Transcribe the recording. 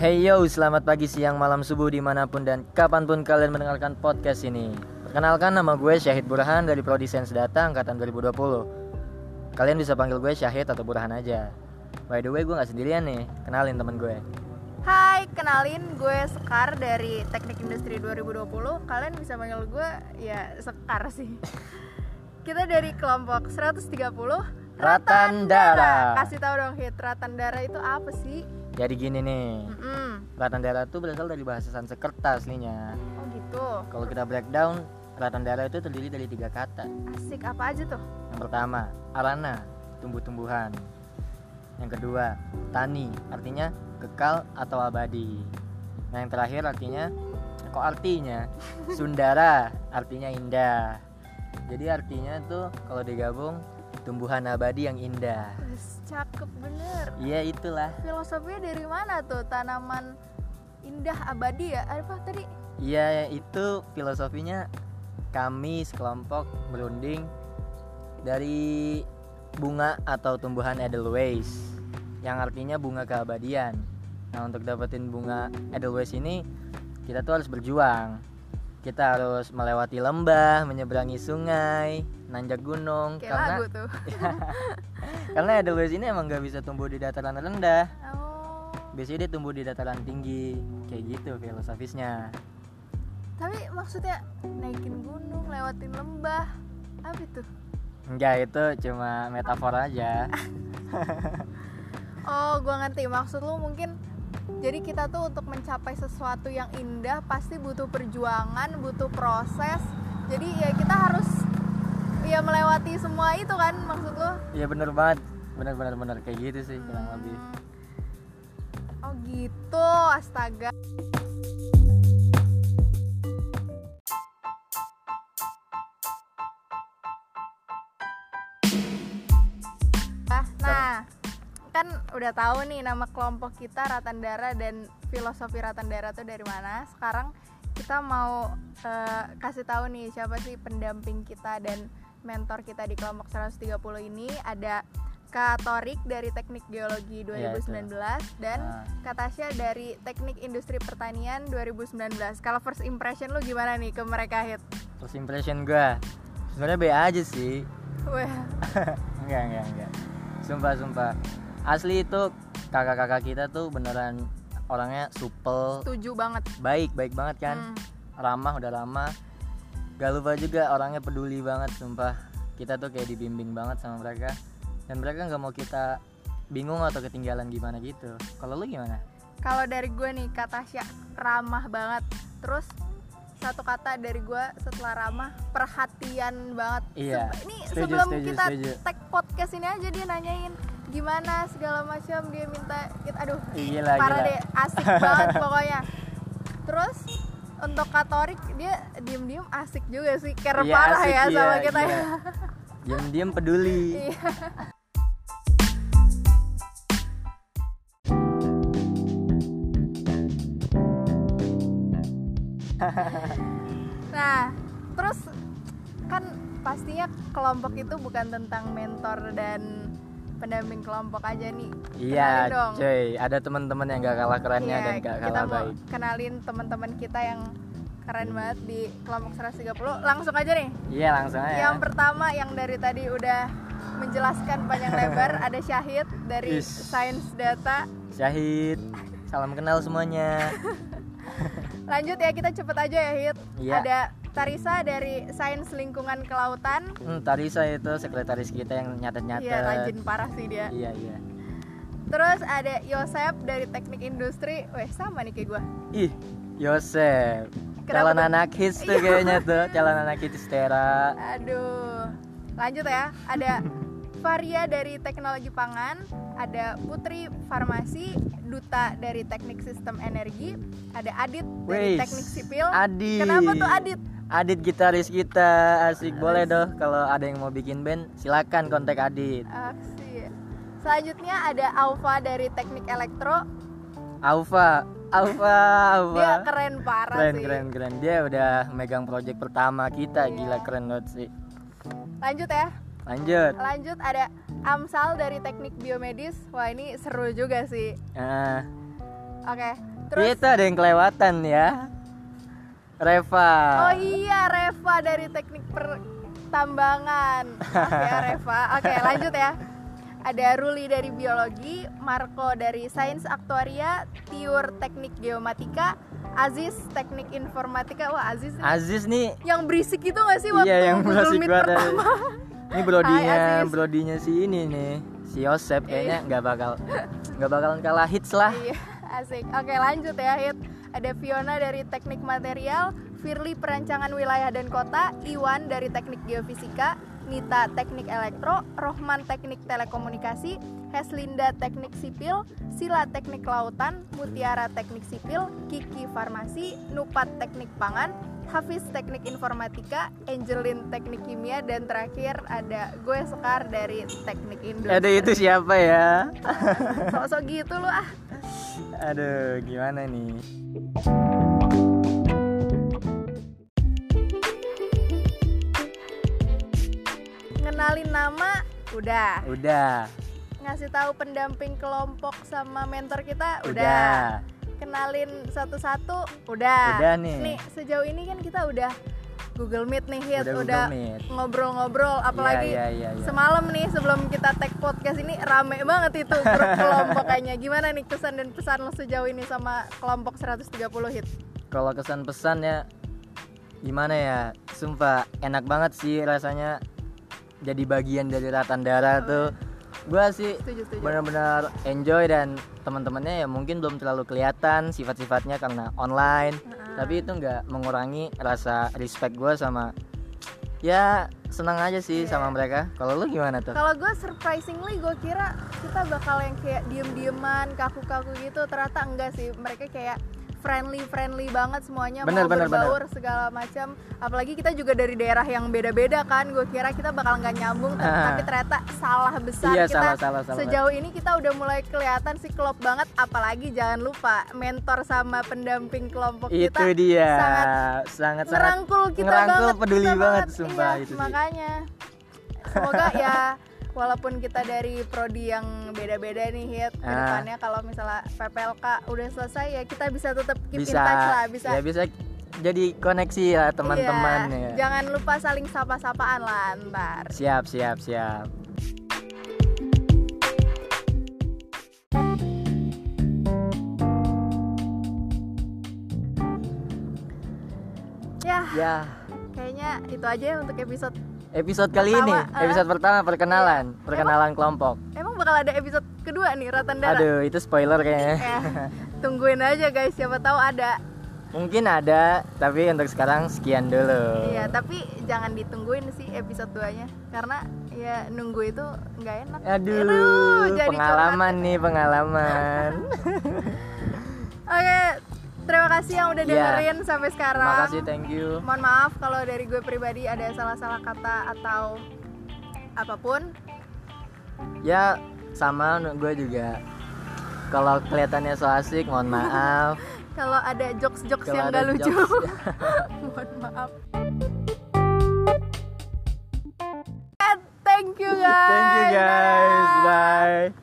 Hey yo, selamat pagi, siang, malam, subuh di mana pun dan kapan pun kalian mendengarkan podcast ini. Perkenalkan nama gue Syahid Burhan dari Prodi Sains Data Angkatan 2020 Kalian bisa panggil gue Syahid atau Burhan aja. By the way, gue gak sendirian nih, kenalin temen gue. Hai, kenalin gue Sekar dari Teknik Industri 2020 Kalian bisa panggil gue ya Sekar sih. Kita dari kelompok 130 Ratandara. Kasih tahu dong Hit, Ratandara itu apa sih? Jadi gini nih, Mm-mm. Ratandara itu berasal dari bahasa Sanskerta aslinya Oh gitu Kalau kita breakdown, Ratandara itu terdiri dari tiga kata Asik, apa aja tuh? Yang pertama, arana, tumbuh-tumbuhan. Yang kedua, tani, artinya kekal atau abadi. Nah, yang terakhir artinya kok artinya? Sundara, artinya indah. Jadi artinya tuh kalau digabung tumbuhan abadi yang indah. Cakep bener Iya, itulah. Filosofinya dari mana tuh? Tanaman indah abadi ya? Apa tadi? Iya, itu filosofinya kami sekelompok berunding dari bunga atau tumbuhan Edelweiss yang artinya bunga keabadian. Nah, untuk dapetin bunga Edelweiss ini kita tuh harus berjuang. Kita harus melewati lembah, menyeberangi sungai, nanjak gunung Kayak karena lagu tuh karena Edelweiss ini emang nggak bisa tumbuh di dataran rendah. Oh Biasanya dia tumbuh di dataran tinggi. Kayak gitu filosofisnya. Tapi maksudnya naikin gunung, lewatin lembah Apa itu? Enggak, itu cuma metafor aja. Oh, gua ngerti maksud lu mungkin jadi kita tuh untuk mencapai sesuatu yang indah pasti butuh perjuangan, butuh proses. Jadi ya kita harus ya melewati semua itu kan maksud lu? Iya bener banget, bener bener bener kayak gitu sih kurang lebih. Oh gitu, astaga. Kan udah tahu nih nama kelompok kita Ratandara dan filosofi Ratandara tuh dari mana. Sekarang kita mau eh, kasih tahu nih siapa sih pendamping kita dan mentor kita di kelompok 130 ini ada Kak Torik dari Teknik Geologi Iya, 2019 dan Nah. Kak Tasya dari Teknik Industri Pertanian 2019. Kalau first impression lu gimana nih ke mereka hit? Terus impression gue, sebenarnya B aja sih. Wah, enggak enggak enggak. Sumpah sumpah. Asli itu kakak-kakak kita tuh beneran orangnya supel, setuju banget. baik baik banget kan, Hmm. ramah udah ramah. Gak lupa juga orangnya peduli banget sumpah. Kita tuh kayak dibimbing banget sama mereka dan mereka nggak mau kita bingung atau ketinggalan gimana gitu. Kalau lu gimana? Kalau dari gue nih Kak Tasya ramah banget. Terus satu kata dari gue setelah ramah perhatian banget. Iya, Ini setuju, sebelum setuju, kita setuju. tag podcast ini aja dia nanyain gimana segala macam dia minta kita aduh Gila, parah gila. deh asik banget pokoknya terus untuk Katorik dia diem-diem asik juga sih care Iya, parah asik, ya iya, sama kita iya. ya Diam-diam peduli. Iya. nah, terus kan pastinya kelompok itu bukan tentang mentor dan pendamping kelompok aja nih. Iya, dong. cuy. Ada teman-teman yang gak kalah kerennya Iya, dan gak kita kalah mau baik. kenalin teman-teman kita yang keren banget di kelompok 130. Langsung aja nih. Iya, langsung aja. Yang pertama yang dari tadi udah menjelaskan panjang lebar ada Syahid dari. Sains Data. Syahid. Salam kenal semuanya. Lanjut ya kita cepet aja ya Hit. Iya. Ada Tarisa dari Sains Lingkungan Kelautan. Hmm, tadi saya itu sekretaris kita yang nyatet-nyatet. Iya rajin parah sih dia. Iya, iya. Terus ada Yosep dari Teknik Industri. Weh sama nih kayak gue. Ih. Kenapa Calon tuh? anak hits tuh Iya. kayaknya tuh. Calon anak hits Tera. Aduh. Lanjut ya. Ada Varia dari Teknologi Pangan, ada Putri Farmasi, Duta dari Teknik Sistem Energi, ada Adit dari Weis, Teknik Sipil. Adit. Kenapa tuh Adit? Adit gitaris kita asik boleh doh kalau ada yang mau bikin band silakan kontak Adit. Aksi. Selanjutnya ada Alfa dari Teknik Elektro. Alfa, Alfa, Alfa. Dia keren parah keren sih. keren keren dia udah megang project pertama kita Iya. gila keren banget sih Lanjut ya. lanjut Lanjut ada Amsal dari Teknik Biomedis. Wah, ini seru juga sih. nah Oke. Terus Kita ada yang kelewatan ya. Reva. Oh iya Reva dari teknik pertambangan. Maaf ya Reva. Oke lanjut ya. Ada Ruli dari biologi, Marco dari sains aktuaria, Tiur teknik geomatika, Aziz teknik informatika. Wah Aziz nih Aziz nih yang berisik itu gak sih waktu Iya yang Google berisik Meet pertama? Ini brodinya, Hai, Aziz. brodinya si ini nih, si Yosep kayaknya nggak bakal nggak bakalan kalah hits lah. Iya, asik. Oke, lanjut ya, Hit. Ada Fiona dari Teknik Material, Firly Perancangan Wilayah dan Kota, Iwan dari Teknik Geofisika, Nita Teknik Elektro, Rohman Teknik Telekomunikasi, Heslinda Teknik Sipil, Sila Teknik Lautan, Mutiara Teknik Sipil, Kiki Farmasi, Nupat Teknik Pangan, Hafiz Teknik Informatika, Angelin Teknik Kimia, dan terakhir ada gue Sekar dari Teknik Industri. Ada itu siapa ya? Sok-sok gitu lu ah. Aduh, gimana nih? Ngenalin nama udah. Udah, Ngasih tahu pendamping kelompok sama mentor kita udah. udah. Kenalin satu-satu udah. Udah nih. Nih, sejauh ini kan kita udah Google Meet nih, Hit. Udah udah ngobrol-ngobrol apalagi Iya, iya, iya, iya. semalam nih sebelum kita tag podcast ini rame banget itu grup kelompok kayaknya. Gimana nih kesan dan pesan lo sejauh ini sama kelompok 130 Hit? Kalau kesan pesan ya gimana ya? Sumpah enak banget sih rasanya jadi bagian dari Ratandara tuh. Gua sih benar-benar enjoy dan teman-temannya ya mungkin belum terlalu kelihatan sifat-sifatnya karena online tapi itu nggak mengurangi rasa respect gue sama ya senang aja sih Iya. sama mereka kalau lu gimana tuh Kalau gue surprisingly gue kira kita bakal yang kayak diem-dieman, kaku-kaku gitu. Ternyata enggak sih. Mereka kayak friendly friendly banget semuanya Bener, mau bener, berbaur segala macam. Apalagi kita juga dari daerah yang beda-beda kan. Gue kira kita bakal nggak nyambung, tapi, tapi ternyata salah besar. Iya, kita salah, salah, salah. sejauh ini kita udah mulai kelihatan sih klop banget. Apalagi jangan lupa mentor sama pendamping kelompok itu kita dia sangat sangat sangat ngerangkul kita ngerangkul, banget peduli kita banget, sumpah, iya, itu sih. makanya semoga ya walaupun kita dari prodi yang beda-beda nih hit. Ah. ke depannya kalau misalnya PPLK udah selesai ya kita bisa tetap keep in bisa. touch lah bisa. Ya bisa jadi koneksi ya teman-teman Iya, ya. Jangan lupa saling sapa-sapaan lah ntar. Siap siap siap. Ya. Ya. Kayaknya itu aja untuk episode episode kali Pertama, ini. Iya. episode pertama perkenalan perkenalan kelompok emang bakal ada episode kedua nih Ratandara aduh itu spoiler kayaknya ya tungguin aja guys siapa tahu ada Mungkin ada, tapi untuk sekarang sekian dulu. Iya, tapi jangan ditungguin sih episode 2-nya karena ya nunggu itu nggak enak. Aduh, jadi pengalaman nih, pengalaman. curhat. Oke, terima kasih yang udah Iya. dengerin sampai sekarang. Terima kasih, thank you. Mohon maaf kalau dari gue pribadi ada salah-salah kata atau apa pun. Ya, sama gue juga. Kalau kelihatannya so asik, mohon maaf. Kalau ada jokes-jokes yang gak lucu, mohon maaf. Thank you guys. Thank you guys, bye.